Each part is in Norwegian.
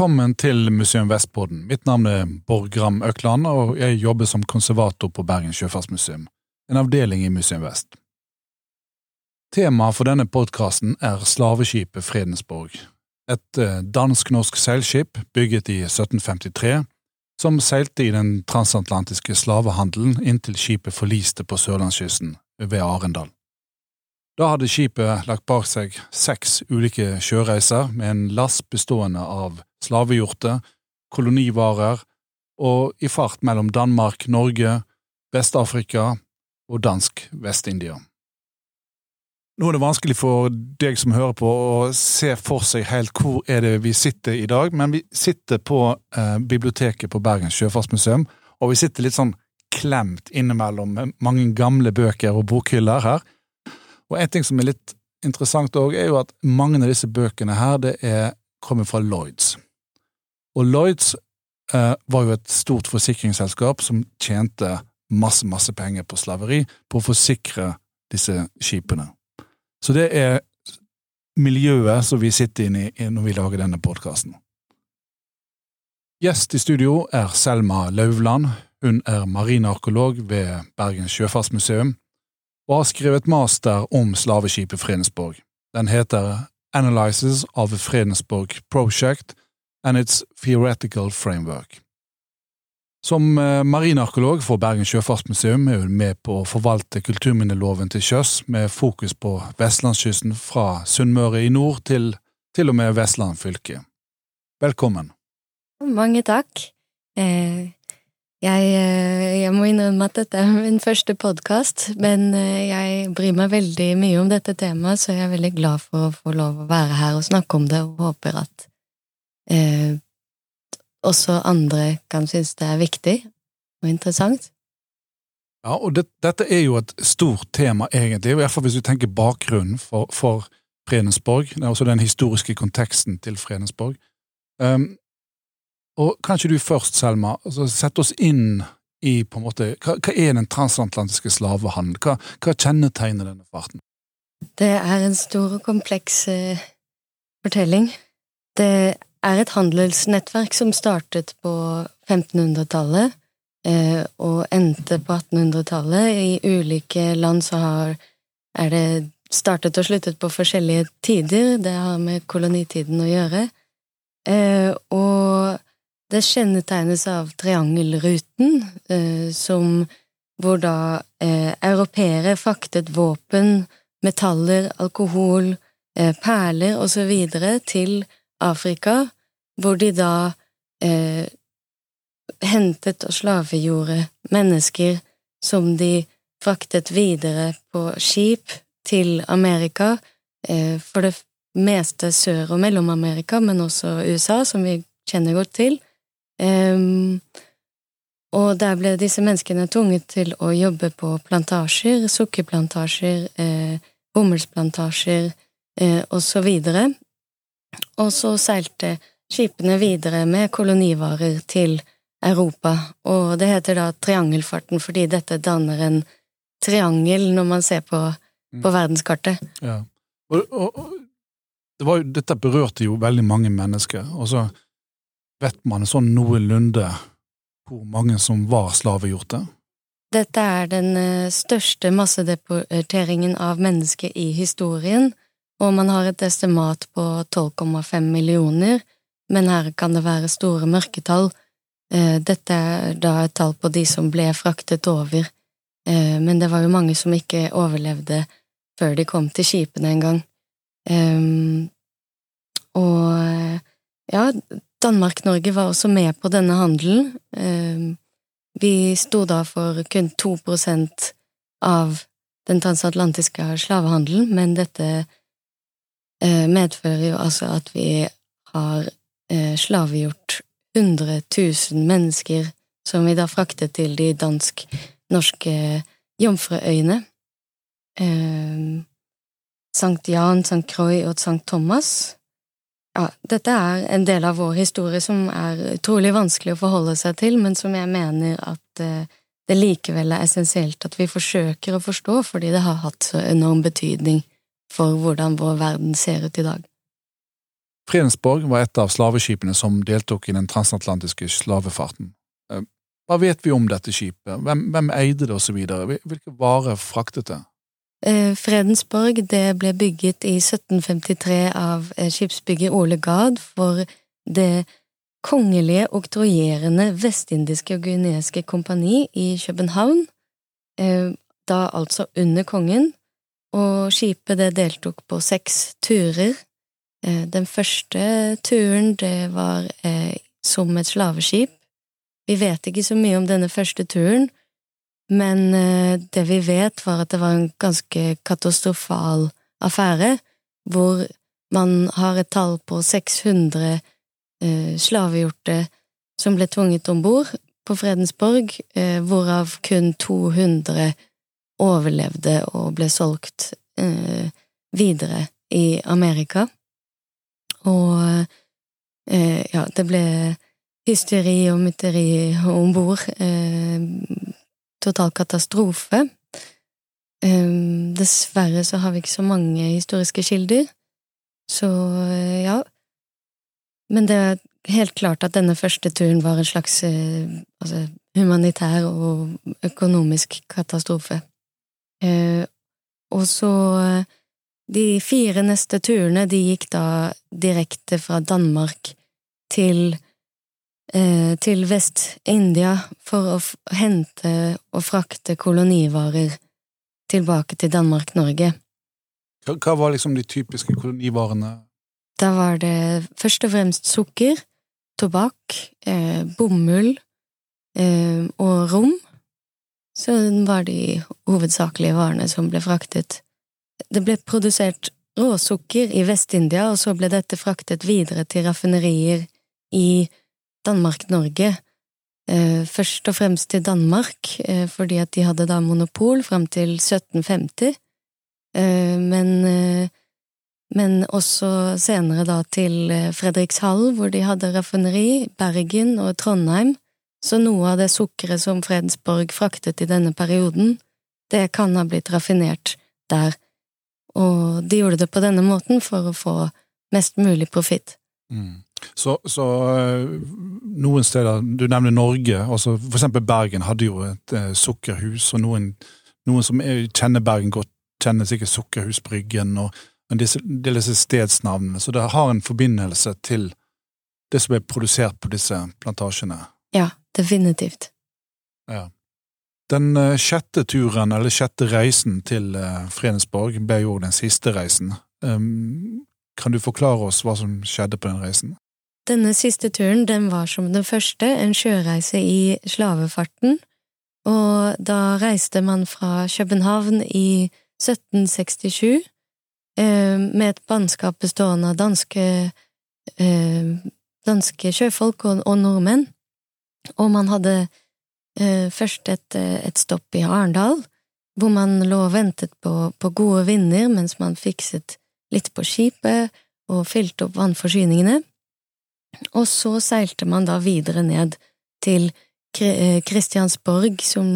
Velkommen til Museum Vestpodden. Mitt navn er Borg Gram Økland, og jeg jobber som konservator på Bergen sjøfartsmuseum, en avdeling i Museum Vest. Temaet for denne podkasten er slaveskipet Fredensborg, et eh, dansk-norsk seilskip bygget i 1753, som seilte i den transatlantiske slavehandelen inntil skipet forliste på sørlandskysten ved Arendal. Da hadde skipet lagt bak seg seks ulike sjøreiser med en last bestående av slavehjorter, kolonivarer og i fart mellom Danmark, Norge, Vest-Afrika og dansk Vest-India. Nå er det vanskelig for deg som hører på å se for seg helt hvor er det vi sitter i dag, men vi sitter på eh, biblioteket på Bergens sjøfartsmuseum, og vi sitter litt sånn klemt innimellom mange gamle bøker og bokhyller her. Og en ting som er litt interessant òg, er jo at mange av disse bøkene her, det er, kommer fra Lloyds. Og Lloyds eh, var jo et stort forsikringsselskap som tjente masse, masse penger på slaveri, på å forsikre disse skipene. Så det er miljøet som vi sitter inne i når vi lager denne podkasten. Gjest i studio er Selma Lauvland. Hun er marinarkeolog ved Bergens sjøfartsmuseum og har skrevet master om slaveskipet Fredensborg. Den heter Analysis of Fredensborg Project and its Theoretical Framework. Som marinarkeolog for Bergen sjøfartsmuseum er hun med på å forvalte kulturminneloven til sjøs, med fokus på vestlandskysten fra Sunnmøre i nord til til og med Vestland fylke. Velkommen. Mange takk. Eh, jeg, eh, jeg, må innrømme at dette er min første podkast, men eh, jeg bryr meg veldig mye om dette temaet, så jeg er veldig glad for å få lov å være her og snakke om det, og håper at eh, også andre kan synes det er viktig og interessant. Ja, og det, dette er jo et stort tema, egentlig, i hvert fall hvis du tenker bakgrunnen for, for Fredensborg, det også den historiske konteksten til Fredensborg. Um, og kanskje du først, Selma, altså, sette oss inn i på en måte, hva, hva er den transatlantiske slavehandelen? Hva, hva, kjennetegner denne farten? Det er en stor og kompleks eh, fortelling. Det er et handelsnettverk som startet på 1500-tallet eh, og endte på 1800-tallet. I ulike land så har, er det startet og sluttet på forskjellige tider. Det har med kolonitiden å gjøre. Eh, og det kjennetegnes av triangelruten, eh, som hvor da eh, europeere fraktet våpen, metaller, alkohol, eh, perler videre til Afrika, hvor de da eh, hentet og slavegjorde mennesker som de fraktet videre på skip til Amerika, eh, for det meste Sør- og Mellom-Amerika, men også USA, som vi kjenner godt til. Um, og der ble disse menneskene tvunget til å jobbe på plantasjer, sukkerplantasjer, eh, bomullsplantasjer eh, og så videre. Og så seilte skipene videre med kolonivarer til Europa, og det heter da triangelfarten fordi dette danner en triangel når man ser på, på mm. verdenskartet. Ja. Og, og, det var, dette berørte jo veldig mange mennesker. og så Vet man sånn noenlunde hvor mange som var slavegjorte? Dette er den eh, største massedeporteringen av mennesker i historien, og man har et estimat på 12,5 millioner, men her kan det være store mørketall. Eh, dette er da et tall på de som ble fraktet over, eh, men det var jo mange som ikke overlevde før de kom til skipene en gang. Og ja, Danmark-Norge var også med på denne handelen. Ehm, vi sto da for kun to prosent av den transatlantiske slavehandelen, men dette eh, medfører jo altså at vi har eh, slavegjort 100 000 mennesker som vi da fraktet til de dansk-norske Jomfruøyene. Ehm, Sankt Jan, Sankt Croix og Sankt Thomas ja, dette er en del av vår historie som er utrolig vanskelig å forholde seg til, men som jeg mener at eh, det likevel er essensielt at vi forsøker å forstå, fordi det har hatt så enorm betydning for hvordan vår verden ser ut i dag. Fredensborg var et av slaveskipene som deltok i den transatlantiske slavefarten. Eh, hva vet vi om dette skipet, hvem, hvem eide det osv., hvilke varer fraktet det? Eh, Fredensborg det ble bygget i 1753 av eh, skipsbygger Ole Gard for det kongelige oktroyerende vestindiske og guineske kompani i København, da altså under kongen, og skipet det deltok på seks turer. Eh, den første turen, det var eh, som et slaveskip. Vi vet ikke så mye om denne første turen, men eh, det vi vet, var at det var en ganske katastrofal affære, hvor man har et tall på 600 slavegjorte som ble tvunget om bord på Fredensborg, eh, hvorav kun 200 overlevde og ble solgt eh, videre i Amerika. Og eh, ja, det ble hysteri og mytteri om bord. Total katastrofe. Um, dessverre så har vi ikke så mange historiske kilder, så eh, ja. Men det er helt klart at denne første turen var en slags eh, altså, humanitær og økonomisk katastrofe. Uh, og så de fire neste turene de gikk da direkte fra Danmark til, til Vest-India for å hente og frakte kolonivarer tilbake til Danmark-Norge. Hva var liksom de typiske kolonivarene? Da var det først og fremst sukker, tobakk, eh, bomull eh, og rom. Så var de hovedsakelige varene som ble fraktet. Det ble produsert råsukker i Vest-India, og så ble dette fraktet videre til raffinerier i Danmark-Norge. Eh, først og fremst til Danmark, eh, fordi at de hadde da monopol fram til 1750, eh, men, men også senere da til Fredrikshall, hvor de hadde raffineri, Bergen og Trondheim, så noe av det sukkeret som Fredensborg fraktet i denne perioden, det kan ha blitt raffinert der og de gjorde det på denne måten for å få mest mulig profitt. Mm. Så, så, eh, noen steder, du nevner Norge, altså eksempel Bergen hadde jo et eh, sukkerhus, og noen, noen som er, kjenner Bergen godt, kjenner sikkert Sukkerhusbryggen og disse, disse stedsnavnene, så det har en forbindelse til det som er produsert på disse plantasjene. Ja, definitivt. Ja. Den eh, sjette turen, eller sjette reisen til eh, Fredensborg, ble jo den siste reisen. Kan du forklare oss hva som skjedde på den reisen? Denne siste turen den var som den første, en sjøreise i slavefarten, og da reiste man fra København i 1767 med et bannskap bestående av danske, danske sjøfolk og, og nordmenn, og man hadde Eh, først et, eh, et, stopp i Arendal, hvor man lå og ventet på, på gode vinder mens man fikset litt på skipet og fylte opp vannforsyningene, og så seilte man da videre ned til Kristiansborg, eh, som,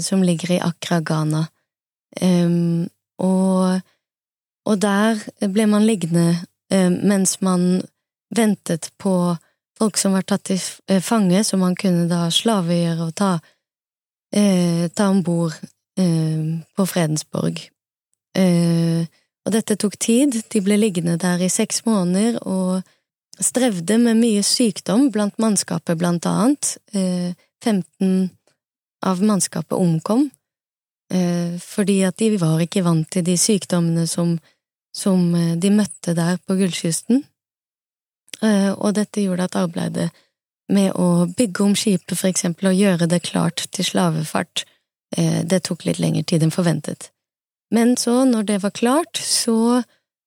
som ligger i Accra, Ghana. Um, og, og, der ble man liggende um, mens man ventet på folk som var tatt til eh, fange, som man kunne da slavegjøre og ta, uh, ta om bord uh, på Fredensborg. Uh, og dette tok tid, de ble liggende der i seks måneder og strevde med mye sykdom blant mannskapet, blant annet. Eh, 15 av mannskapet omkom, eh, fordi at de var ikke vant til de sykdommene som, som eh, de møtte der på Gullkysten. Eh, og dette gjorde at arbeidet med å bygge om skipet, for eksempel, og gjøre det klart til slavefart, eh, det tok litt lengre tid enn forventet. Men så, når det var klart, så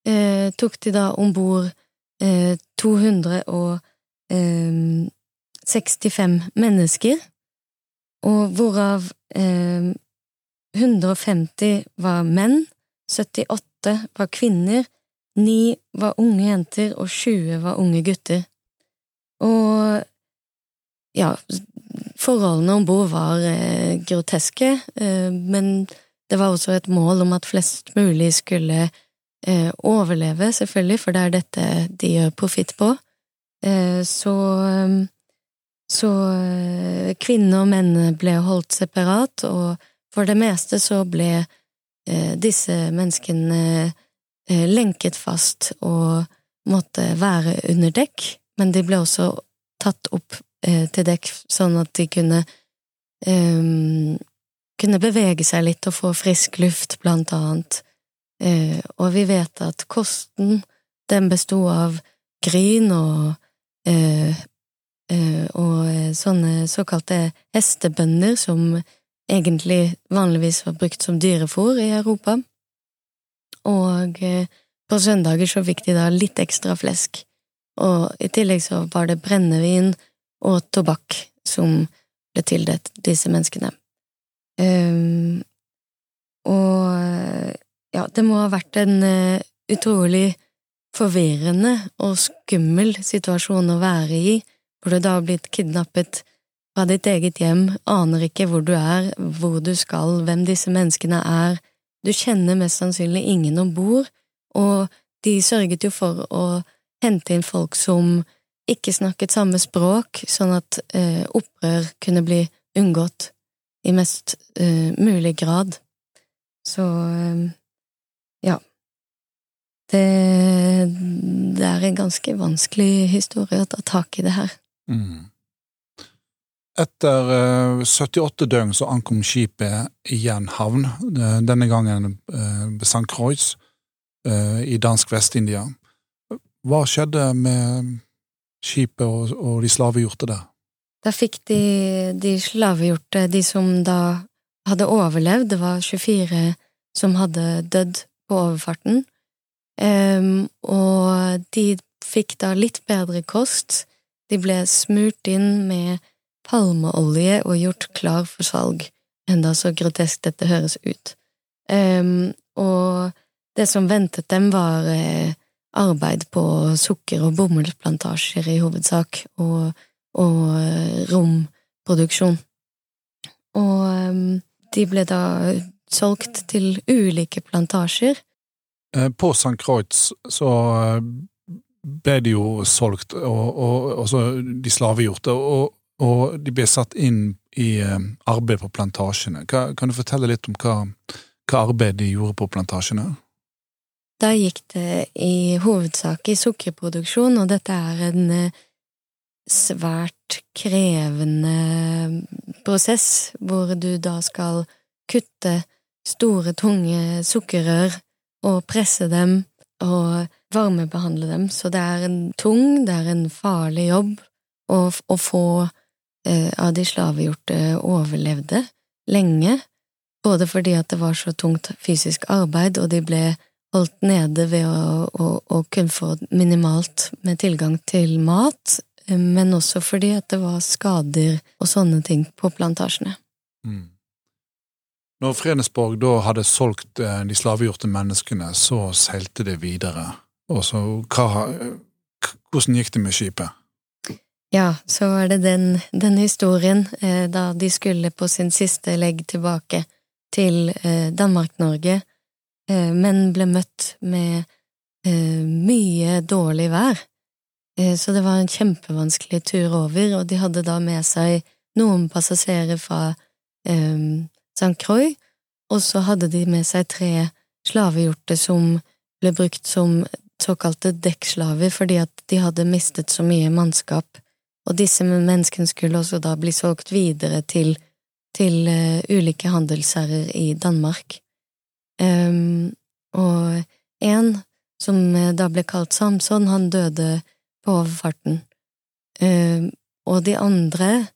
eh, tok de da om bord eh, 265 eh, mennesker, og hvorav eh, 150 var menn, 78 var kvinner, 9 var unge jenter, og 20 var unge gutter. Og ja, forholdene om bord var eh, groteske, eh, men det var også et mål om at flest mulig skulle eh, overleve, selvfølgelig, for det er dette de gjør profitt på, eh, så så eh, kvinner og menn ble holdt separat, og for det meste så ble eh, disse menneskene eh, lenket fast og måtte være under dekk, men de ble også tatt opp til dekk sånn at de kunne um, kunne bevege seg litt og få frisk luft, blant annet. Uh, og vi vet at kosten, den besto av gryn og eh, Eh, og eh, sånne såkalte hestebønder som egentlig vanligvis var brukt som dyrefòr i Europa. Og eh, på søndager så fikk de da litt ekstra flesk, og i tillegg så var det brennevin og tobakk som ble tildelt disse menneskene. Um, og ja, det må ha vært en uh, utrolig forvirrende og skummel situasjon å være i hvor du da har blitt kidnappet fra ditt eget hjem, aner ikke hvor du er, hvor du skal, hvem disse menneskene er, du kjenner mest sannsynlig ingen om bord, og de sørget jo for å hente inn folk som ikke snakket samme språk, sånn at eh, opprør kunne bli unngått i mest eh, mulig grad. Så eh, ja. Det, det er en ganske vanskelig historie å ta tak i det her. Mm. Etter uh, eh, 78 døgn så ankom skipet igjen havn, denne gangen uh, ved St. Croix i dansk Vest-India. Hva skjedde med skipet og, og de slavegjorte der? Da fikk de, de slavegjorte, de som da hadde overlevd, det var 24 som hadde dødd på overfarten, um, og de fikk da litt bedre kost, de ble smurt inn med palmeolje og gjort klar for salg, enda så grotesk dette høres ut. Um, og det som ventet dem, var eh, arbeid på sukker- og bomullsplantasjer i hovedsak, og, og eh, romproduksjon. Og um, de ble da solgt til ulike plantasjer. Eh, på St. Kreutz så ble de jo solgt, og, og, og så de slavegjorte, og, og, de ble satt inn i eh, arbeid på plantasjene. Kan, kan du fortelle litt om hva, hva, arbeid de gjorde på plantasjene? Da gikk det i hovedsak i sukkerproduksjon, og dette er en eh, svært krevende prosess, hvor du da skal kutte store, tunge sukkerrør og presse dem og varmebehandle dem, så det er en tung, det er en farlig jobb, å, å få eh, av de slavegjorte overlevde lenge, både fordi at det var så tungt fysisk arbeid, og de ble holdt nede ved å, å, å kun få minimalt med tilgang til mat, eh, men også fordi at det var skader og sånne ting på plantasjene. Mm. Når Fredensborg da hadde solgt eh, de slavegjorte menneskene, så seilte det videre. Og så hva, Hvordan gikk det med skipet? Ja, så var det den, den historien eh, da de skulle på sin siste legg tilbake til eh, Danmark-Norge, eh, men ble møtt med eh, mye dårlig vær. Eh, så det var en kjempevanskelig tur over, og de hadde da med seg noen passasjerer fra eh, St. Croix, og så hadde de med seg tre slavehjorter som ble brukt som såkalte dekkslaver fordi at de hadde mistet så mye mannskap, og disse menneskene skulle også da bli solgt videre til, til uh, ulike handelsherrer i Danmark. Um, og en, som eh, da ble kalt Samson, han døde på overfarten. Um, og de andre,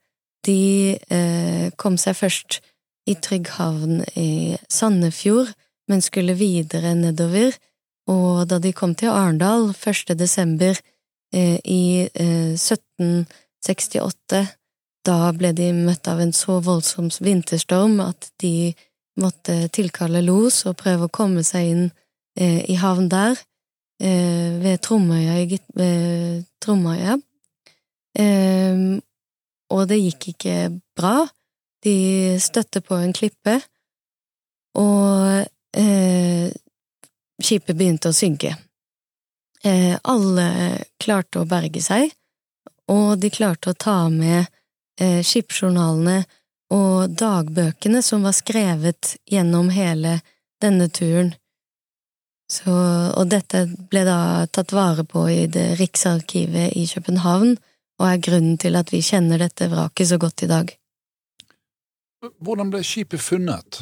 de uh, kom seg først i trygg havn i Sandefjord, men skulle videre nedover, og da de kom til Arendal 1. desember eh, i eh, 1768, da ble de møtt av en så voldsom vinterstorm at de måtte tilkalle los og prøve å komme seg inn eh, i havn der, eh, ved Tromøya. Tromøya. Eh, og det gikk ikke bra. De støtte på en klippe, og eh, skipet begynte å synke. Eh, alle klarte å berge seg, og de klarte å ta med eh, skipsjournalene og dagbøkene som var skrevet gjennom hele denne turen. Så, og dette ble da tatt vare på i det Riksarkivet i København, og er grunnen til at vi kjenner dette vraket så godt i dag. Hvordan ble skipet funnet?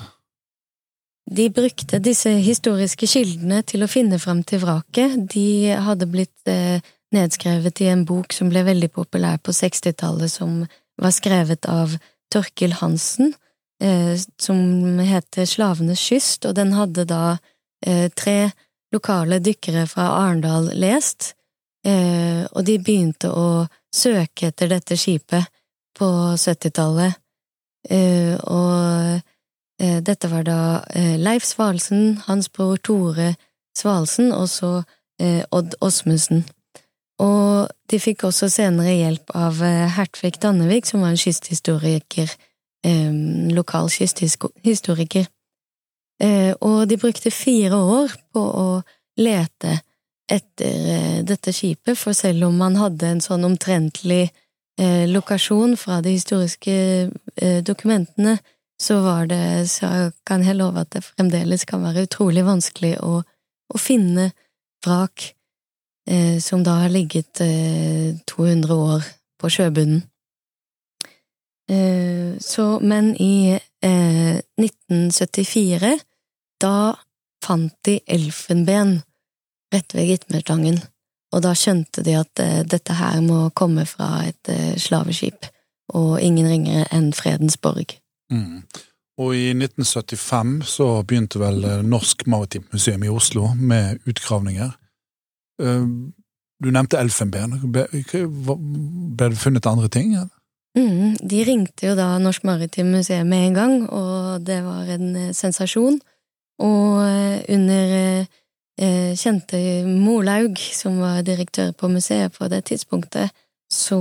De brukte disse historiske kildene til å finne fram til vraket. De hadde blitt eh, nedskrevet i en bok som ble veldig populær på 60-tallet, som var skrevet av Torkil Hansen, eh, som heter Slavenes kyst, og den hadde da eh, tre lokale dykkere fra Arendal lest, og de begynte å søke etter dette skipet på 70-tallet, eh, og Eh, dette var da eh, Leif Svalsen, hans bror Tore Svalsen og så eh, Odd Åsmundsen. Og de fikk også senere hjelp av Hertvig Dannevik, som var en kysthistoriker, lokal kysthistoriker. Og de brukte fire år på å lete etter dette skipet, for selv om man hadde en sånn omtrentlig lokasjon fra de historiske dokumentene, så var det Så kan jeg love at det fremdeles kan være utrolig vanskelig å, å finne vrak eh, som da har ligget eh, 200 år på sjøbunnen. Eh, så, men i 1974, eh, da fant de elfenben rett ved Gitmertangen, og da skjønte de at eh, dette her må komme fra et eh, slaveskip, og ingen ringere enn Fredens Borg. Mm. Og i 1975 så begynte vel eh, Norsk Maritimt Museum i Oslo med utgravninger. Du nevnte elfenben. Ble, det funnet andre ting? Mm, de ringte jo da Norsk Maritimt Museum med en gang, og det var en sensasjon. Og under kjente Molaug, som var direktør på museet på det tidspunktet, så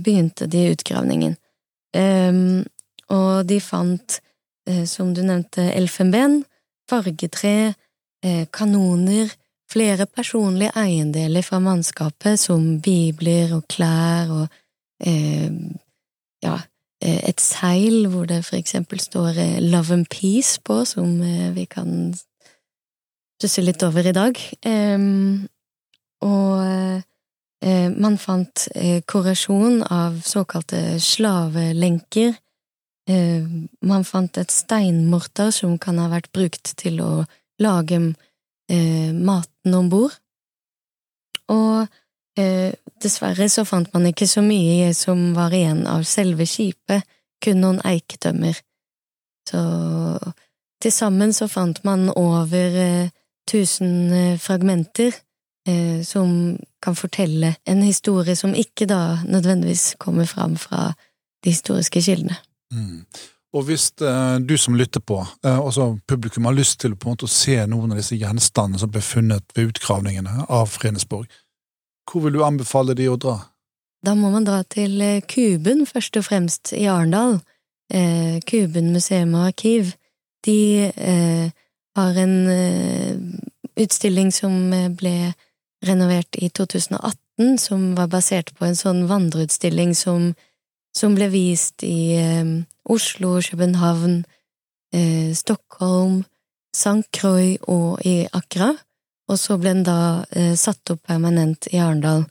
begynte de utgravningen. Og de fant, eh, som du nevnte, elfenben, fargetre, eh, kanoner, flere personlige eiendeler fra mannskapet, som bibler og klær og eh, ja, et seil hvor det for eksempel står Love and Peace på, som vi kan stusse litt over i dag. Og man fant korresjon av såkalte slavelenker Uh, man fant et steinmorter som kan ha vært brukt til å lage eh, maten om bord. Og eh, dessverre så fant man ikke så mye som var igjen av selve skipet, kun noen eiketømmer. Så til sammen så fant man over tusen fragmenter som kan fortelle en historie som ikke da nødvendigvis kommer fram fra de historiske kildene. Mm. Og hvis eh, du som lytter på, eh, også publikum, har lyst til på en måte å se noen av disse gjenstandene som ble funnet ved utgravningene av Fredensborg, hvor vil du anbefale de å dra? Da må man dra til eh, Kuben, først og fremst, i Arendal. Eh, Kuben museum og arkiv. De eh, har en eh, utstilling som ble renovert i 2018, som var basert på en sånn vandreutstilling som som ble vist i eh, Oslo, København, eh, Stockholm, St. Croix og i Accra, og så ble den da eh, satt opp permanent i Arendal.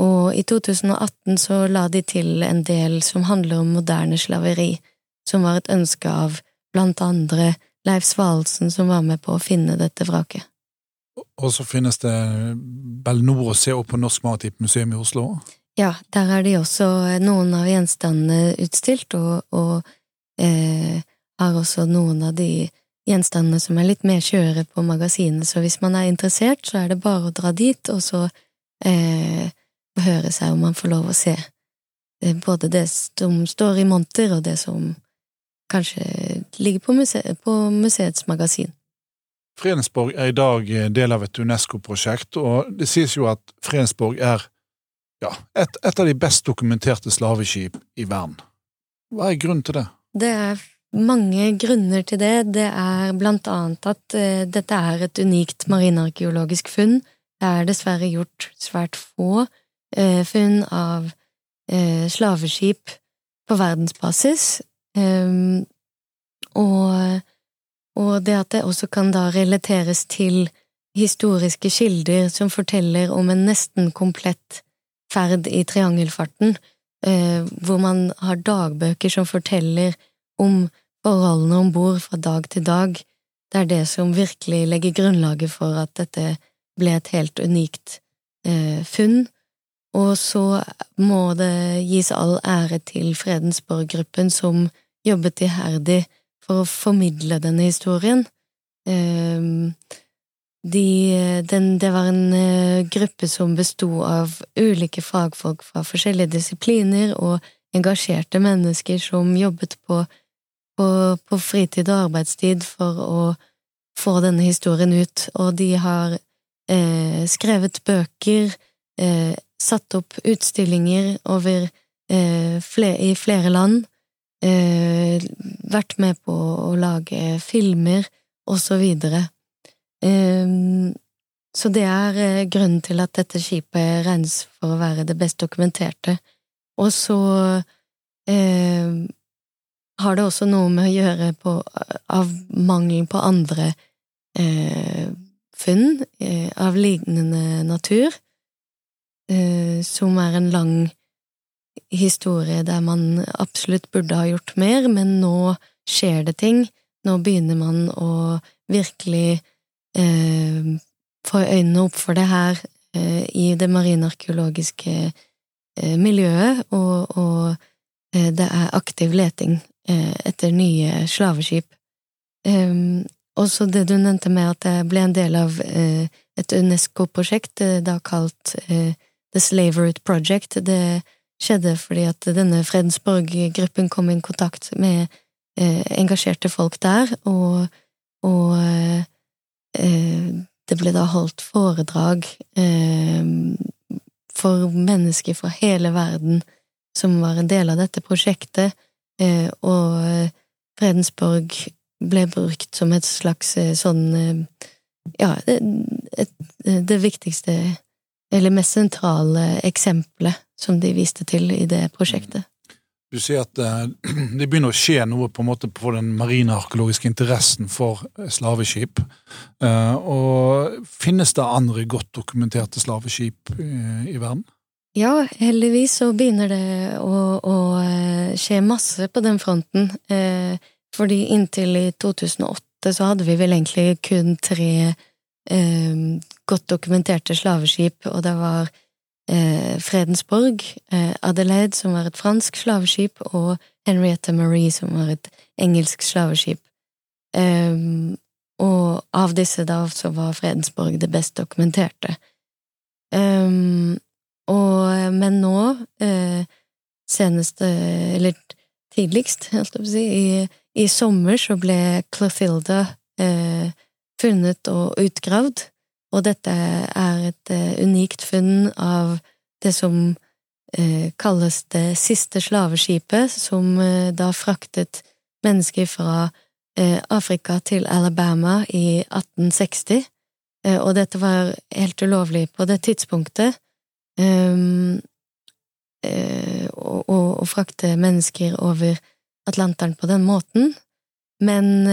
Og i 2018 så la de til en del som handler om moderne slaveri, som var et ønske av blant andre Leif Svalesen som var med på å finne dette vraket. Og så finnes det vel noe å se opp på Norsk Maritimt Museum i Oslo? Ja, der er de også noen av gjenstandene utstilt, og, og eh, har også noen av de gjenstandene som er litt mer kjøre på magasinet, så hvis man er interessert, så er det bare å dra dit, og så eh, høre seg om man får lov å se eh, både det som står i monter, og det som kanskje ligger på, muse på museets magasin. Fredensborg er i dag del av et UNESCO-prosjekt, og det sies jo at Fredensborg er ja, et, et, av de best dokumenterte slaveskip i verden. Hva er grunnen til det? Det er mange grunner til det. Det er blant annet at uh, dette er et unikt marinearkeologisk funn. Det er dessverre gjort svært få uh, funn av uh, slaveskip på verdensbasis. Um, og, og, det at det også kan da relateres til historiske kilder som forteller om en nesten komplett ferd i triangelfarten, uh, hvor man har dagbøker som forteller om forholdene om bord fra dag til dag, det er det som virkelig legger grunnlaget for at dette ble et helt unikt eh, funn. Og så må det gis all ære til Fredensborg-gruppen som jobbet iherdig for å formidle denne historien. Eh, de, den, det var en eh, gruppe som besto av ulike fagfolk fra forskjellige disipliner og engasjerte mennesker som jobbet på på, på fritid og arbeidstid for å få denne historien ut, og de har eh, skrevet bøker, eh, satt opp utstillinger over eh, flere, i flere land, eh, vært med på å lage filmer, og så videre. Eh, så det er eh, grunnen til at dette skipet regnes for å være det best dokumenterte. Og så eh, har det også noe med å gjøre på, av mangelen på andre eh, funn eh, av lignende natur, som er en lang historie der man absolutt burde ha gjort mer, men nå skjer det ting. Nå begynner man å virkelig eh, få øynene opp for det her eh, i det marinarkeologiske eh, miljøet, og, og det er aktiv leting Eh, etter nye slaveskip. Um, også det du nevnte med at det ble en del av et UNESCO-prosjekt, da kalt The The Slavery Project. Det skjedde fordi at denne Fredensborg-gruppen kom i kontakt med engasjerte folk der, og, og det ble da holdt foredrag for mennesker fra hele verden som var en del av dette prosjektet, Eh, og eh, Fredensborg ble brukt som et slags eh, sånn Ja, et, det viktigste, eller mest sentrale eksempelet som de viste til i det prosjektet. Du sier at det begynner å skje noe på en måte på den marinearkeologiske interessen for slaveskip. Og finnes det andre godt dokumenterte slaveskip i verden? Ja, heldigvis så begynner det å, å eh, skje masse på den fronten. Eh, fordi inntil i 2008 så hadde vi vel egentlig kun tre eh, godt dokumenterte slaveskip, og det var eh, Fredensborg, eh, Adelaide, som var et fransk slaveskip, og Henrietta Marie, som var et engelsk slaveskip. Um, og av disse da så var Fredensborg det best dokumenterte. Um, og, men nå, eh, senest, eller tidligst, holdt jeg på å si, i, i, sommer så ble Clothilda eh, funnet og utgravd, og dette er et eh, unikt funn av det som eh, kalles det siste slaveskipet, som eh, da fraktet mennesker fra Afrika til Alabama i 1860, og dette var helt ulovlig på det tidspunktet. Å, frakte mennesker over Atlanteren på den måten. Men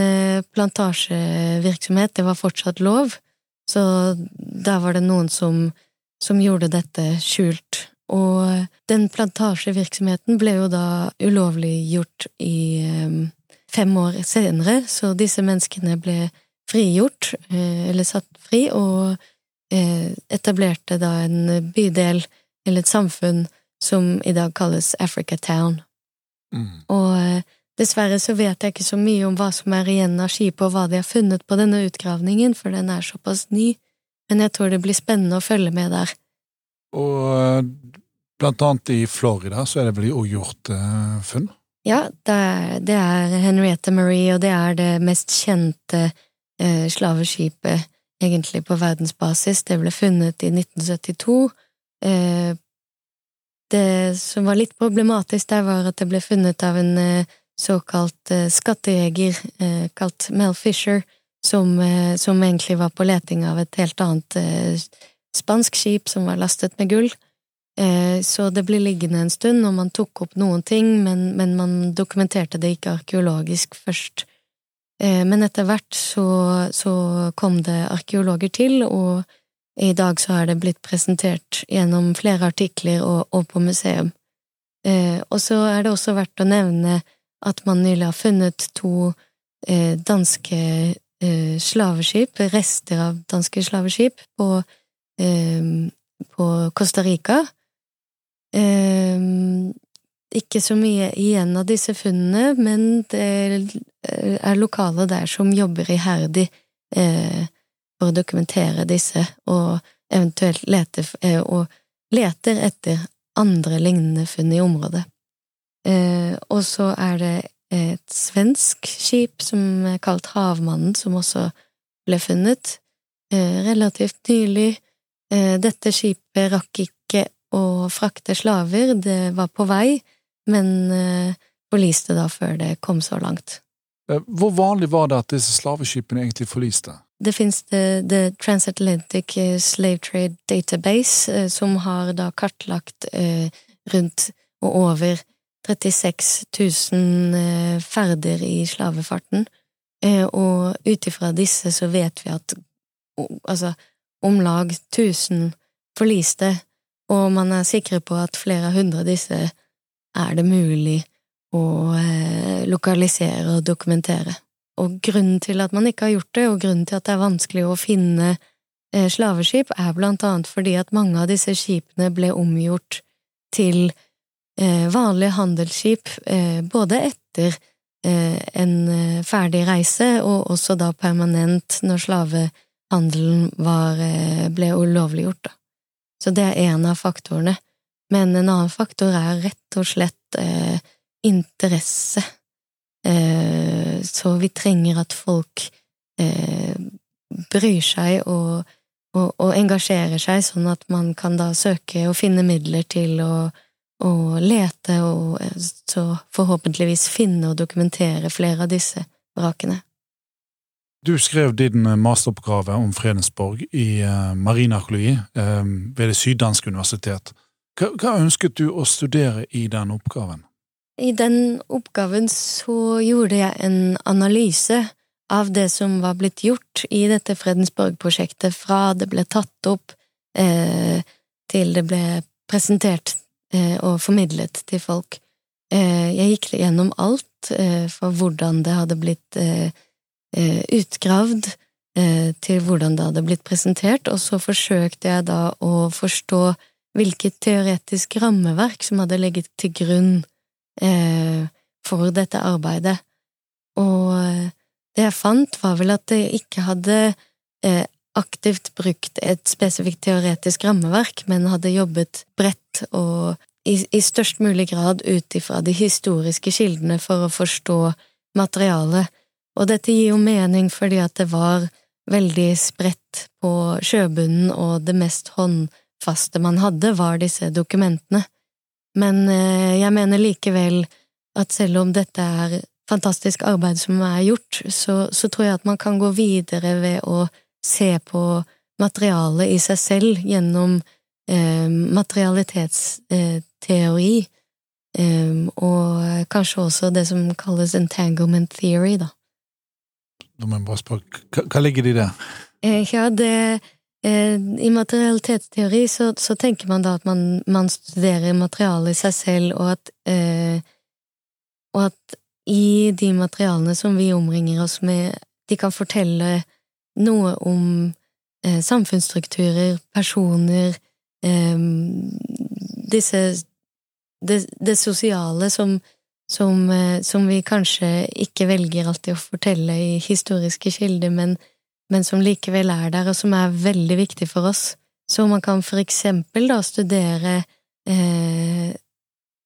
plantasjevirksomhet, det var fortsatt lov, så da var det noen som, som gjorde dette skjult. Og den plantasjevirksomheten ble jo da ulovliggjort i um, fem år senere, så disse menneskene ble frigjort, uh, eller satt fri, og Eh, etablerte da en bydel, eller et samfunn, som i dag kalles Africa Town. Mm. Og eh, dessverre så vet jeg ikke så mye om hva som er igjen av skipet, og hva de har funnet på denne utgravningen, for den er såpass ny, men jeg tror det blir spennende å følge med der. Og eh, blant annet i Florida så er det vel òg gjort uh, funn? Ja, det er, det er, Henrietta Marie, og det er det mest kjente uh, slaveskipet egentlig på verdensbasis. Det ble funnet i 1972. Eh, det som var litt problematisk der, var at det ble funnet av en eh, såkalt eh, skattejeger eh, kalt Mel Fisher, som, eh, som, egentlig var på leting av et helt annet spansk skip som var lastet med gull. Så det ble liggende en stund, og man tok opp noen ting, men, men man dokumenterte det ikke arkeologisk først. Men etter hvert så, så kom det arkeologer til, og i dag så er det blitt presentert gjennom flere artikler og, og på museum. Og så er det også verdt å nevne at man nylig har funnet to eh, danske eh, slaveskip, rester av danske slaveskip, på, eh, på Costa Rica. Eh, ikke så mye igjen av disse funnene, men det er lokale der som jobber iherdig eh, for å dokumentere disse, og eventuelt lete, eh, og leter etter andre lignende funn i området. Eh, og så er det et svensk skip som er kalt Havmannen, som også ble funnet eh, relativt nylig. Dette skipet rakk ikke å frakte slaver, det var på vei, men forliste da før det kom så langt. Hvor vanlig var det at disse slaveskipene egentlig forliste? Det fins The, the Transatlantic eh, Slave Trade Database, eh, som har da kartlagt eh, rundt og over 36 000 ferder i slavefarten, og ut ifra disse så vet vi at altså om lag 1000 forliste, og man er sikre på at flere hundre av disse er det mulig å lokalisere og dokumentere. Og grunnen til at man ikke har gjort det, og grunnen til at det er vanskelig å finne eh, slaveskip, er blant annet fordi at mange av disse skipene ble omgjort til eh, vanlige handelsskip, eh, både etter eh, en eh, ferdig reise, og også da permanent når slavehandelen var, eh, ble ulovliggjort, da. Så det er en av faktorene. Men en annen faktor er rett og slett interesse Eh, så vi trenger at folk eh, bryr seg og, og, og, engasjerer seg, sånn at man kan da søke og finne midler til å, å lete og eh, så forhåpentligvis finne og dokumentere flere av disse vrakene. Du skrev din masteroppgave om Fredensborg i marinarkeologi ved Det syddanske universitet. Hva, ønsket du å studere i den oppgaven? I den oppgaven så gjorde jeg en analyse av det som var blitt gjort i dette Fredensborg-prosjektet, fra det ble tatt opp eh, til det ble presentert eh, og formidlet til folk. Eh, jeg gikk gjennom alt eh, for hvordan det hadde blitt eh, eh, utgravd, til hvordan det hadde blitt presentert, og så forsøkte jeg da å forstå hvilket teoretisk rammeverk som hadde ligget til grunn eh, for dette arbeidet, og eh, det jeg fant, var vel at det ikke hadde eh, aktivt brukt et spesifikt teoretisk rammeverk, men hadde jobbet bredt og i, i størst mulig grad ut ifra de historiske kildene for å forstå materialet, og dette gir jo mening fordi at det var veldig spredt på sjøbunnen, og det mest håndfaste man hadde, var disse dokumentene. Men eh, jeg mener likevel at selv om dette er fantastisk arbeid som er gjort, så, så tror jeg at man kan gå videre ved å se på materialet i seg selv gjennom eh, materialitetsteori, eh, og kanskje også det som kalles entanglement theory, da. Da må jeg bare spørre, hva, ligger det i det? Eh, ja, det Eh, I materialitetsteori så, så, tenker man da at man, man, studerer materialet i seg selv, og at, eh, og at i de materialene som vi omringer oss med, de kan fortelle noe om eh, samfunnsstrukturer, personer, eh, disse det, det sosiale som, som, eh, som, vi kanskje ikke velger alltid å fortelle i historiske kilder, men men som likevel er der, og som er veldig viktig for oss. Så man kan for eksempel da studere eh,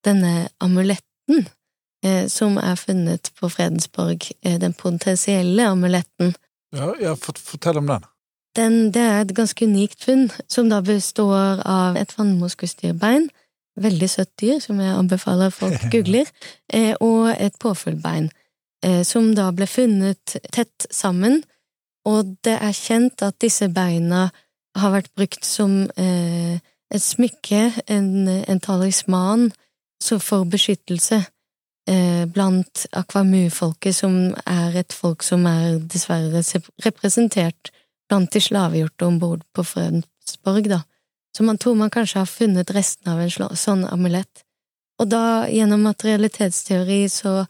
denne amuletten eh, som er funnet på Fredensborg, eh, den potensielle amuletten. Ja, ja fortell om den. den. Det er et ganske unikt funn, som da består av et vannmoskusdyrbein veldig søtt dyr, som jeg anbefaler folk googler, eh, og et påfuglbein, eh, som da ble funnet tett sammen, og det er kjent at disse beina har vært brukt som eh, et smykke, en, en talisman, for beskyttelse blant akvamu-folket, som er et folk som er dessverre representert blant de slavegjorte om bord på Frønsborg, da. Så man tror man kanskje har funnet resten av en sånn amulett. Og da, gjennom materialitetsteori, så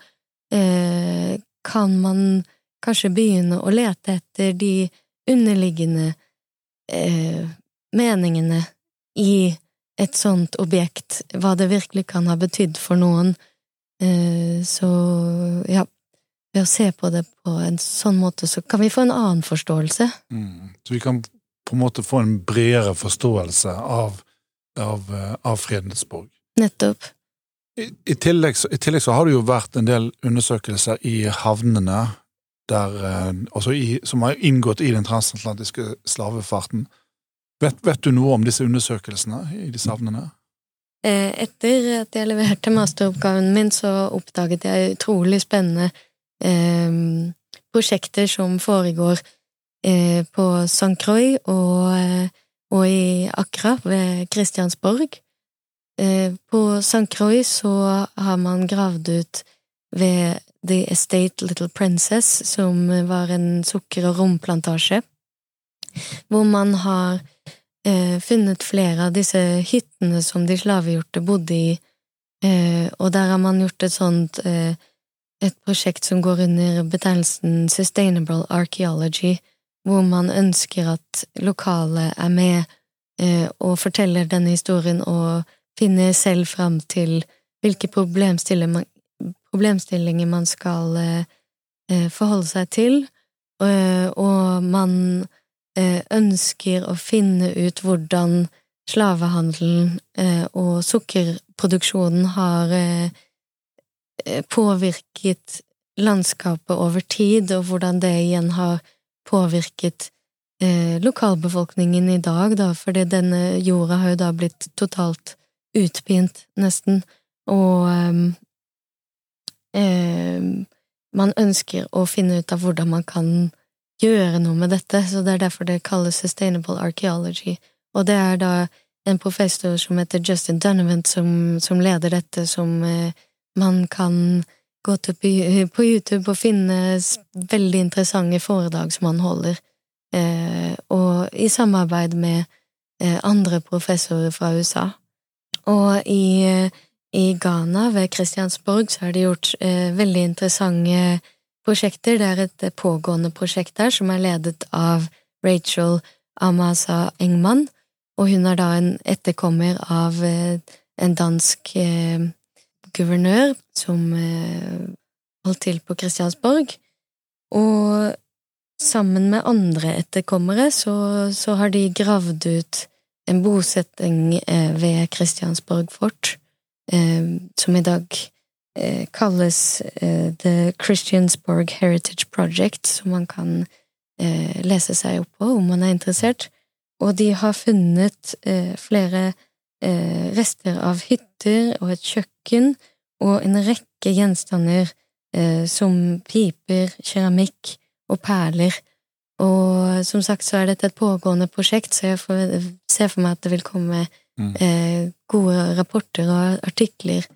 eh, kan man kanskje begynne å lete etter de underliggende eh, meningene i et sånt objekt, hva det virkelig kan ha betydd for noen. Eh, så ja, ved å se på det på en sånn måte, så kan vi få en annen forståelse. Mm. Så vi kan på en måte få en bredere forståelse av, av, eh, av Fredensborg. Nettopp. I, i, tillegg, I, tillegg, så har det jo vært en del undersøkelser i havnene der, eh, i, som har inngått i den transatlantiske slavefarten. Vet, vet, du noe om disse undersøkelsene i disse havnene? Eh, etter at jeg leverte masteroppgaven min, så oppdaget jeg utrolig spennende eh, prosjekter som foregår eh, på St. Croix og, og, i Accra ved Kristiansborg. På St. Croix så har man gravd ut ved The Estate Little Princess, som var en sukker- og romplantasje, hvor man har eh, funnet flere av disse hyttene som de slavegjorte bodde i, eh, og der har man gjort et sånt eh, et prosjekt som går under betegnelsen Sustainable Archaeology, hvor man ønsker at lokale er med eh, og forteller denne historien og finner selv fram til hvilke problemstillinger problemstillinger man skal eh, eh, forholde seg til, og man ønsker å finne ut hvordan slavehandelen og sukkerproduksjonen har påvirket landskapet over tid, og hvordan det igjen har påvirket lokalbefolkningen i dag, da, fordi denne jorda har jo da blitt totalt utpint, nesten, og eh, man ønsker å finne ut av hvordan man kan gjøre noe med dette, så det er derfor det kalles sustainable archaeology. Og det er da en professor som heter Justin Donovan som, som leder dette, som eh, man kan gå til på YouTube og finne veldig interessante foredrag som han holder, eh, og i samarbeid med eh, andre professorer fra USA. Og i eh, i Ghana, ved Kristiansborg, så har de gjort eh, veldig interessante prosjekter. Det er et pågående prosjekt der som er ledet av Rachel Amasa Engman, og hun er da en etterkommer av eh, en dansk eh, guvernør som eh, holdt til på Kristiansborg. Og sammen med andre etterkommere så, så har de gravd ut en bosetting eh, ved Kristiansborg fort Eh, som i dag eh, kalles eh, The Christiansborg Heritage Project, som man kan lese seg opp på om man er interessert. Og de har funnet flere rester av hytter og et kjøkken og en rekke gjenstander som piper, keramikk og perler. Og som sagt så er dette et pågående prosjekt, så jeg får, ser for meg at det vil komme Mm. eh, gode rapporter og artikler eh,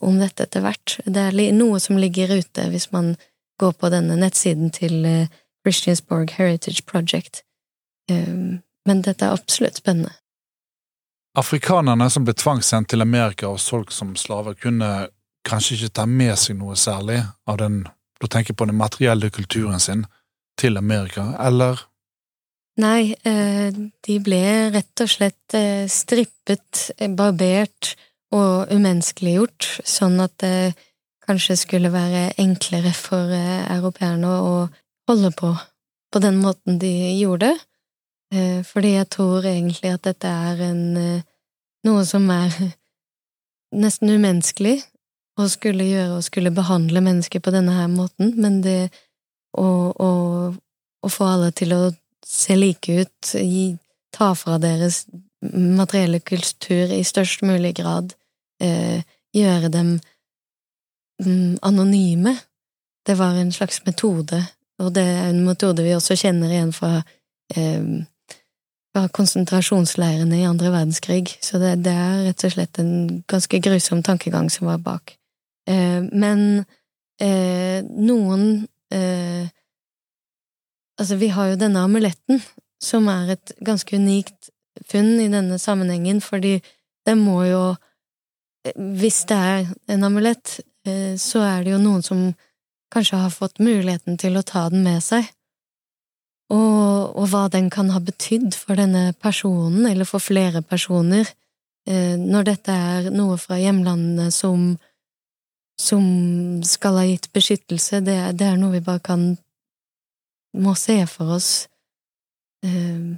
om dette etter hvert. Det er noe som ligger ute hvis man går på denne nettsiden til eh, Christiansborg Heritage Project. Eh, men dette er absolutt spennende. Afrikanerne som ble tvangssendt til Amerika og solgt som slaver, kunne kanskje ikke ta med seg noe særlig av den, du tenker på den materielle kulturen sin, til Amerika, eller Nei, eh, de ble rett og slett eh, strippet, eh, barbert og umenneskeliggjort, sånn at det kanskje skulle være enklere for europeerne å holde på på den måten de gjorde. Fordi jeg tror egentlig at dette er en noe som er nesten umenneskelig å skulle gjøre og skulle behandle mennesker på denne her måten, men det å, å, å få alle til å se like ut, gi, ta fra deres materielle kultur i størst mulig grad eh, gjøre dem mm, anonyme. Det var en slags metode, og det er en metode vi også kjenner igjen fra, eh, fra konsentrasjonsleirene i andre verdenskrig, så det, det, er rett og slett en ganske grusom tankegang som var bak. Eh, men eh, noen eh, Altså, vi har jo denne amuletten, som er et ganske unikt funn i denne sammenhengen, fordi det må jo Hvis det er en amulett, eh, så er det jo noen som kanskje har fått muligheten til å ta den med seg, og, og hva den kan ha betydd for denne personen, eller for flere personer, eh, når dette er noe fra hjemlandene som som skal ha gitt beskyttelse, det, det er noe vi bare kan må se for oss, eh,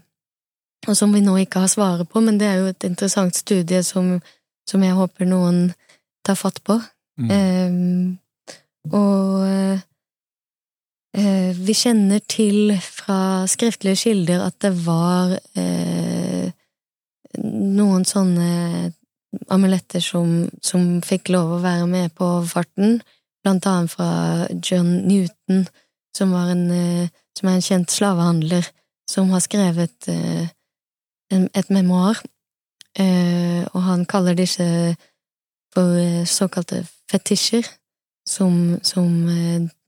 og som vi nå ikke har svaret på, men det er jo et interessant studie som, som jeg håper noen tar fatt på. Mm. Eh, og eh, vi kjenner til fra skriftlige kilder at det var eh, noen sånne amuletter som, som, fikk lov å være med på farten, blant annet fra John Newton, som, en, eh, som er en kjent slavehandler, som har skrevet eh, et memoar, og han kaller disse for såkalte fetisjer, som, som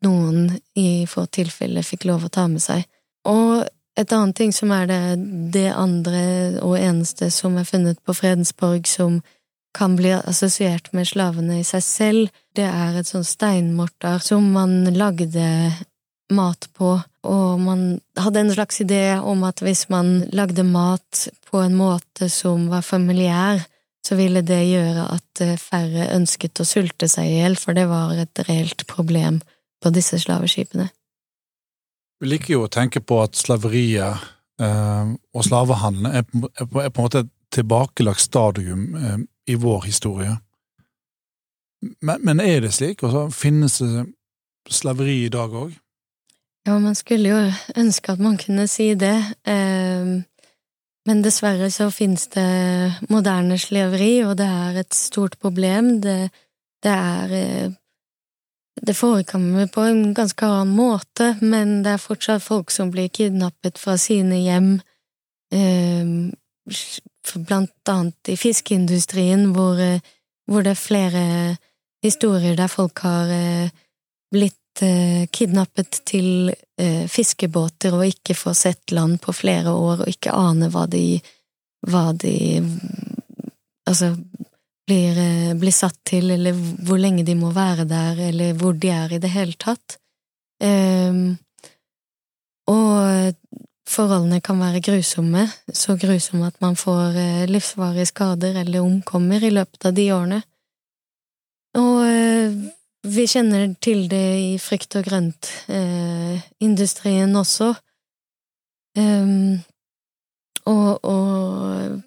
noen i få tilfeller fikk lov å ta med seg. Og et annet ting som er det, det andre og eneste som er funnet på Fredensborg som kan bli assosiert med slavene i seg selv, det er et sånt steinmortar som man lagde mat på, og man hadde en slags idé om at hvis man lagde mat på en måte som var familiær, så ville det gjøre at eh, færre ønsket å sulte seg i hjel, for det var et reelt problem på disse slaveskipene. Vi liker jo å tenke på at slaveriet eh, og slavehandelen er, er, på en måte et tilbakelagt stadium eh, i vår historie. Men, men, er det slik? Altså, finnes det slaveri i dag òg? Ja, man skulle jo ønske at man kunne si det. Eh, men dessverre så finnes det moderne slaveri, og det er et stort problem. Det, det er eh, det forekommer på en ganske annen måte, men det er fortsatt folk som blir kidnappet fra sine hjem, eh, blant annet i fiskeindustrien, hvor, eh, hvor, det er flere historier der folk har eh, blitt kidnappet til fiskebåter og ikke får sett land på flere år og ikke aner hva de, hva de Altså blir, eh, blir, satt til, eller hvor lenge de må være der, eller hvor de er i det hele tatt. Um, og forholdene kan være grusomme, så grusomme at man får eh, livsvarige skader eller omkommer i løpet av de årene. Og vi kjenner til det i frukt- og grønt-industrien uh, også. Um, og, og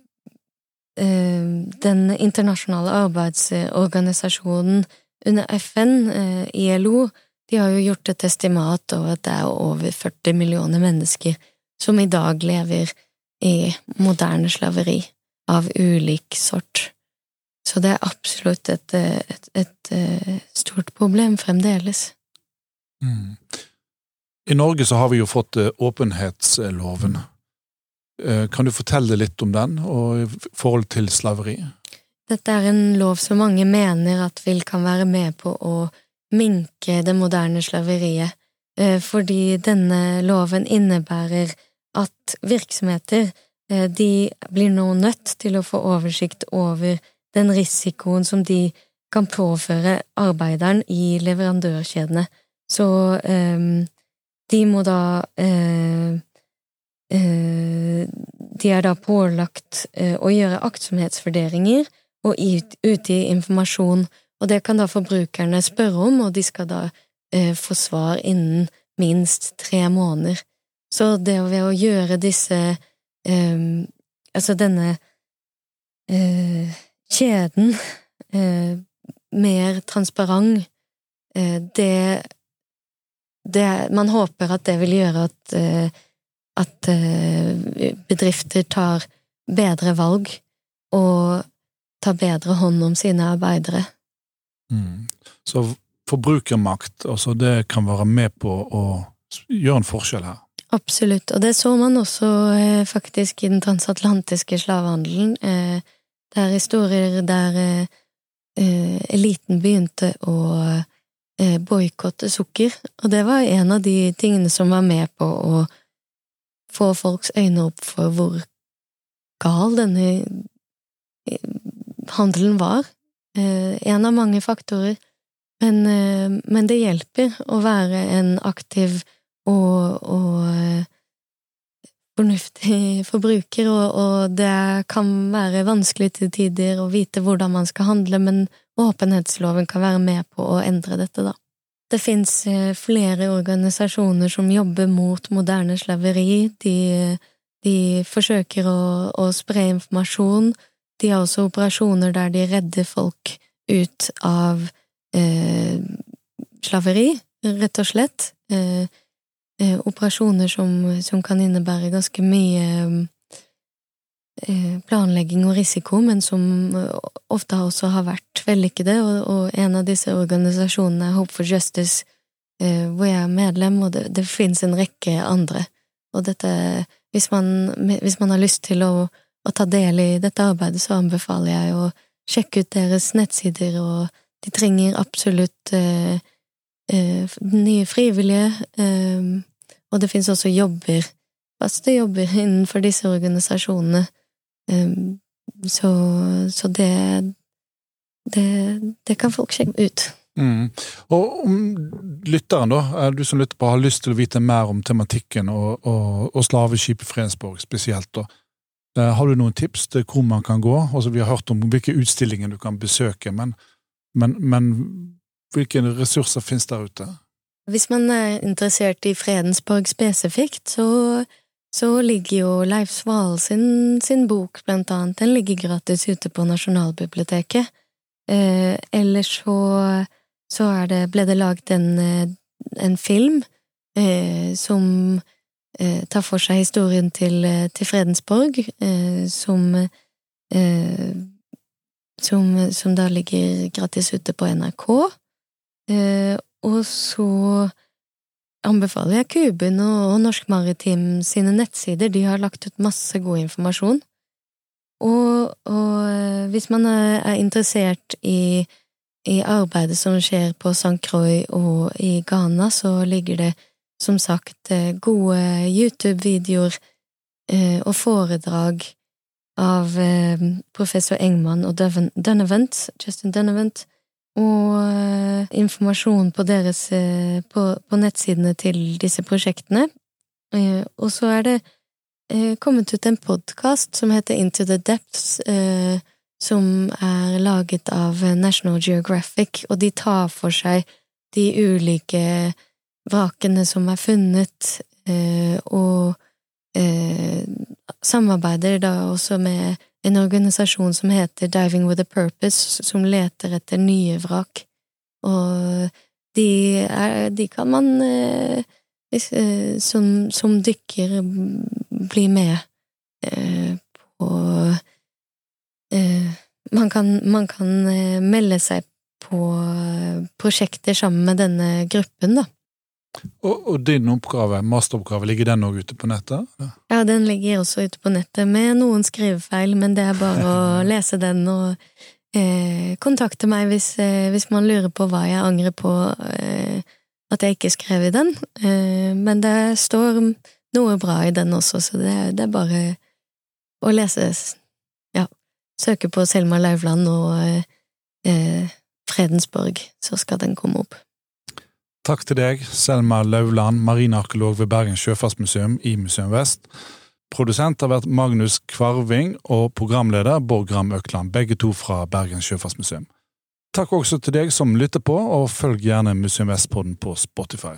Eh, den internasjonale arbeidsorganisasjonen under FN, eh, ILO, de har jo gjort et estimat over at det er over 40 millioner mennesker som i dag lever i moderne slaveri av ulik sort. Så det er absolutt et, et, et, et stort problem fremdeles. Mm. I Norge så har vi jo fått åpenhetsloven. Eh, kan du fortelle litt om den, og i forhold til slaveri? Dette er en lov som mange mener at vil kan være med på å minke det moderne slaveriet, eh, fordi denne loven innebærer at virksomheter eh, de blir nå nødt til å få oversikt over den risikoen som de kan påføre arbeideren i leverandørkjedene. Så de må da Eh, de er da pålagt eh, å gjøre aktsomhetsvurderinger og utgi informasjon, og det kan da forbrukerne spørre om, og de skal da eh, få svar innen minst tre måneder. Så det ved å gjøre disse Altså denne kjeden mer transparent, det, det Man håper at det vil gjøre at at eh, bedrifter tar bedre valg og tar bedre hånd om sine arbeidere. Mm. Så forbrukermakt, altså det kan være med på å gjøre en forskjell her? Absolutt, og det så man også eh, faktisk i den transatlantiske slavehandelen. Eh, det er historier der eh, eh eliten begynte å eh, boikotte sukker, og det var en av de tingene som var med på å få folks øyne opp for hvor gal denne eh, handelen var. Eh, en av mange faktorer. Men, eh, men, det hjelper å være en aktiv og, og fornuftig forbruker, og, og, det kan være vanskelig til tider å vite hvordan man skal handle, men åpenhetsloven kan være med på å endre dette, da. Det fins flere organisasjoner som jobber mot moderne slaveri. De, de forsøker å, å spre informasjon de har også operasjoner der de redder folk ut av eh, slaveri, rett og slett. Eh, eh, operasjoner som, som, kan innebære ganske mye eh, planlegging og risiko, men som ofte også har vært vellykkede, og, og en av disse organisasjonene er Hope for Justice, eh, hvor jeg er medlem, og det, det finnes en rekke andre. Og dette, hvis man, hvis man har lyst til å å ta del i dette arbeidet, så anbefaler jeg å sjekke ut deres nettsider, og de trenger absolutt eh, eh, nye frivillige, eh, og det finnes også jobber, faste jobber innenfor disse organisasjonene, eh, så, så det, det, det kan folk sjekke ut. Mm. Og om lytteren, da, du som lytter på, har lyst til å vite mer om tematikken og, og, og slaveskipet Fredensborg spesielt, da, Eh, har du noen tips til hvor man kan gå? Altså, vi har hørt om hvilke utstillinger du kan besøke, men, men, men hvilke ressurser finnes der ute? Hvis man er interessert i Fredensborg spesifikt, så, så ligger jo Leif Sval sin, sin, bok, blant annet, den ligger gratis ute på Nasjonalbiblioteket. Eh, ellers så, så det, ble det lagd en, eh, en film eh, som eh, tar for seg historien til, eh, til Fredensborg, eh, som, som, som da ligger gratis ute på NRK. Og så anbefaler jeg Kuben og, Norsk Maritim sine nettsider, de har lagt ut masse god informasjon. Og, og eh, hvis man er, er interessert i, i arbeidet som skjer på St. Croix og i Ghana, så ligger det som sagt eh, gode YouTube-videoer eh, og foredrag av professor Engman og Dunavant, Justin Dunavant, og informasjon på deres på, på nettsidene til disse prosjektene. Og så er det kommet ut en podkast som heter Into the Depths, som er laget av National Geographic, og de tar for seg de ulike vrakene som er funnet, eh, og eh, samarbeider da også med en organisasjon som heter Diving with a Purpose, som leter etter nye vrak. Og de, er, de kan man eh, som, som, dykker bli med på man kan, man kan melde seg på prosjekter sammen med denne gruppen, da. Og, og, din oppgave, masteroppgave, ligger den òg ute på nettet? Ja, den ligger også ute på nettet, med noen skrivefeil, men det er bare å lese den og eh, kontakte meg hvis, eh, hvis, man lurer på hva jeg angrer på eh, at jeg ikke skrev i den. Eh, men det står noe bra i den også, så det, det er bare å lese Ja, søke på Selma Lauvland og eh, eh, Fredensborg, så skal den komme opp. Takk til deg, Selma Lauland, marinearkeolog ved Bergen sjøfartsmuseum i Museum Vest. Produsent har vært Magnus Kvarving, og programleder Bård Gram Økland, begge to fra Bergen sjøfartsmuseum. Takk også til deg som lytter på, og følg gjerne Museum Vest-podden på Spotify.